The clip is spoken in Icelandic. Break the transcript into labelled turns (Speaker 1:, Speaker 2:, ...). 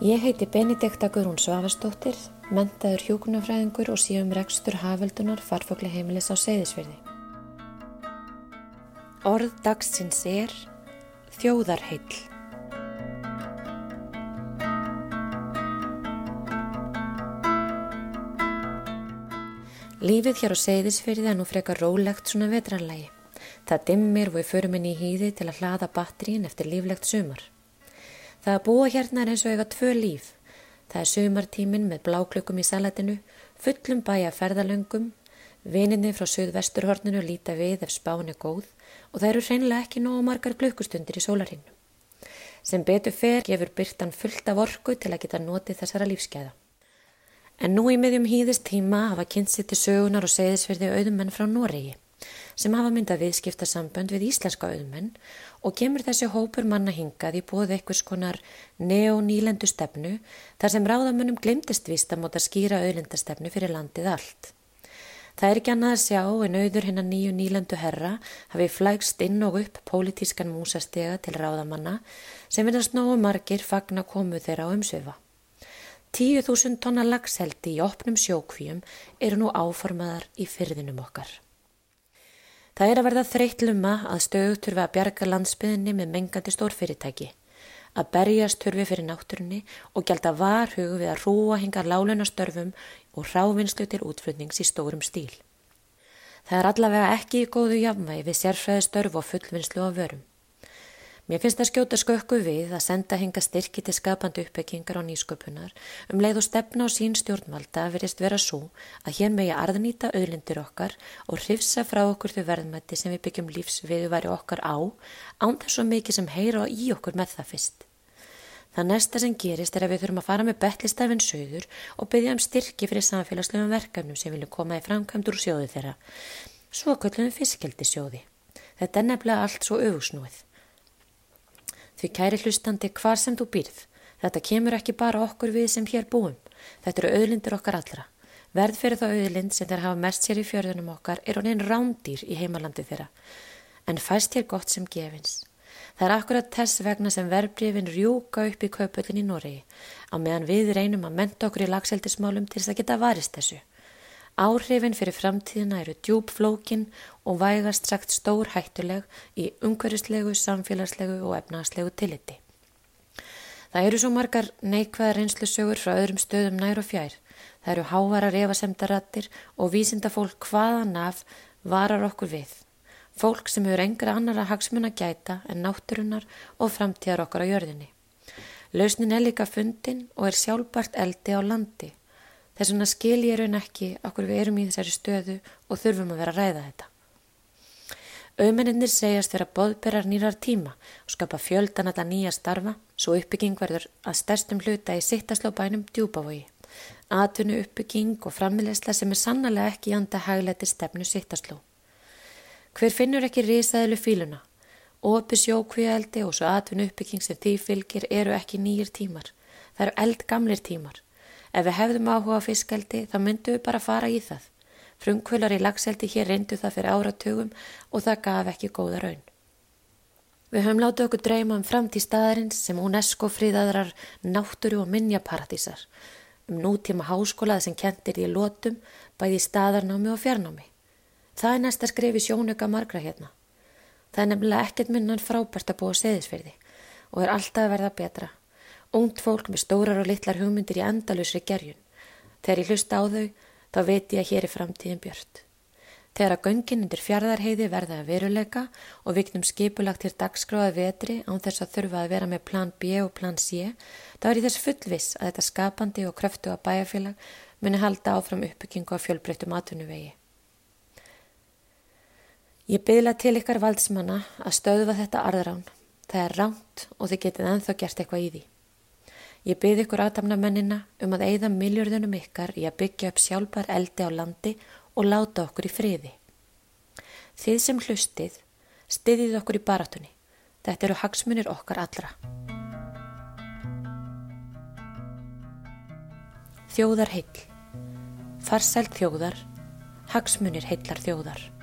Speaker 1: Ég heiti Benedikta Guðrún Svavastóttir, mentaður hjókunafræðingur og síðan rekstur haföldunar farfogli heimilis á Seyðisfyrði. Orð dagsins er þjóðarheill. Lífið hér á Seyðisfyrði er nú frekar rólegt svona vetrarlægi. Það dimmir og við förum inn í hýði til að hlaða batterín eftir líflegt sumar. Það að búa hérna er eins og eiga tvö líf. Það er sömartímin með bláklökum í salatinu, fullum bæja ferðalöngum, vininni frá söðvesturhorninu líta við ef spán er góð og það eru hreinlega ekki nógu margar glökkustundir í sólarhinnu. Sem betur fer gefur byrtan fullt af orku til að geta notið þessara lífskeiða. En nú í miðjum hýðist tíma hafa kynnt sér til sögunar og segðisverði auðumenn frá Noregi sem hafa myndað viðskipta sambönd við íslenska auðmenn og gemur þessi hópur manna hingað í bóð eitthvað skonar neonílendu stefnu þar sem ráðamönnum glimtist vist að móta skýra auðlendastefnu fyrir landið allt. Það er ekki annað að sjá en auður hennar nýju nýlendu herra hafi flægst inn og upp pólitískan músastega til ráðamanna sem finnast nógu margir fagna komu þeirra á umsöfa. Tíu þúsund tonna lagseldi í opnum sjókvíum eru nú áformaðar í fyrðinum okkar. Það er að verða þreytluma að stöðut þurfa að bjarga landsbyðinni með mengandi stórfyrirtæki, að berjast þurfi fyrir náttúrunni og gælda varhug við að rúa hingar lálunastörfum og rávinnslu til útflutnings í stórum stíl. Það er allavega ekki í góðu jafnvægi við sérfræði störf og fullvinnslu á vörum. Mér finnst það skjóta skökku við að senda hinga styrki til skapandi uppbyggingar á nýsköpunar um leið og stefna á sín stjórnvalda verist vera svo að hér megi arðnýta auðlindir okkar og hrifsa frá okkur þau verðmætti sem við byggjum lífsviðuværi okkar á án þess svo mikið sem heyra í okkur með það fyrst. Það næsta sem gerist er að við þurfum að fara með betlistafinn söður og byggja um styrki fyrir samfélagslegum verkefnum sem vilja koma í framkvæmdur úr sjóði þeirra. Svo köllum við fiskjaldi sjóði. Þetta er nefnilega allt svo auðsnúið. Því kæri hlustandi hvar sem þú býrð. Þetta kemur ekki bara okkur við sem hér búum. Þetta eru auðlindir okkar allra. Verð fyrir þá auðlind sem þeir hafa mest sér í fjörðunum okkar er honin rándýr í heimalandi þeirra. En fæst hér gott sem gefins. Það er akkurat þess vegna sem verbreyfin rjúka upp í kaupöldin í Noregi á meðan við reynum að menta okkur í lagseldismálum til þess að geta varist þessu. Áhrifin fyrir framtíðina eru djúbflókin og vægast sagt stór hættuleg í umhverfislegu, samfélagslegu og efnagslegu tilliti. Það eru svo margar neikvæða reynslusögur frá öðrum stöðum nær og fjær. Það eru hávarar evasemdarattir og vísinda fólk hvaðan af varar okkur við. Fólk sem hefur engra annara hagsmun að gæta en náttúrunar og framtíðar okkar á jörðinni. Lausnin er líka fundin og er sjálfbart eldi á landi Þess vegna skil ég raun ekki okkur við erum í þessari stöðu og þurfum að vera að ræða þetta. Auðmenninir segjast vera boðberar nýrar tíma og skapa fjöldan það nýja starfa svo uppbygging verður að stærstum hluta í sittaslá bænum djúbavogi. Atvinnu uppbygging og frammilegsla sem er sannlega ekki janda hagleiti stefnu sittasló. Hver finnur ekki risaðilu fíluna? Ópi sjókvíaldi og svo atvinnu uppbygging sem því fylgir eru ekki nýjir tímar. Það eru eldgamlir tímar. Ef við hefðum áhuga á fiskaldi þá myndum við bara fara í það. Frumkvölar í lagseldi hér reyndu það fyrir áratugum og það gaf ekki góða raun. Við höfum látið okkur dreyma um framtíð staðarins sem UNESCO fríðaðrar náttúru og minjaparadísar, um nútíma háskólað sem kentir í lótum, bæði staðarnámi og fjarnámi. Það er næsta skrif í sjónuga margra hérna. Það er nefnilega ekkert minnan frábært að búa seðisferði og er alltaf að verða betra. Ungt fólk með stórar og litlar hugmyndir í endalusri gerjun. Þegar ég hlusta á þau, þá veit ég að hér er framtíðin björnt. Þegar að göngin undir fjardarheiði verða að veruleika og viknum skipulagt til dagskráða vetri án þess að þurfa að vera með plan B og plan C, þá er ég þess fullviss að þetta skapandi og kröftu að bæjarfélag muni halda áfram uppbyggingu á fjölbreyttum atvinnuvegi. Ég byðla til ykkar valdsmanna að stöðva þetta arðrán. Það er ránt og þið getið enþá gert eitthvað í því. Ég byrði ykkur aðtamnamennina um að eigða miljörðunum ykkar í að byggja upp sjálfbar eldi á landi og láta okkur í friði. Þið sem hlustið, stiðið okkur í baratunni. Þetta eru hagsmunir okkar allra. Þjóðar heil. Farsælt þjóðar. Hagsmunir heillar þjóðar.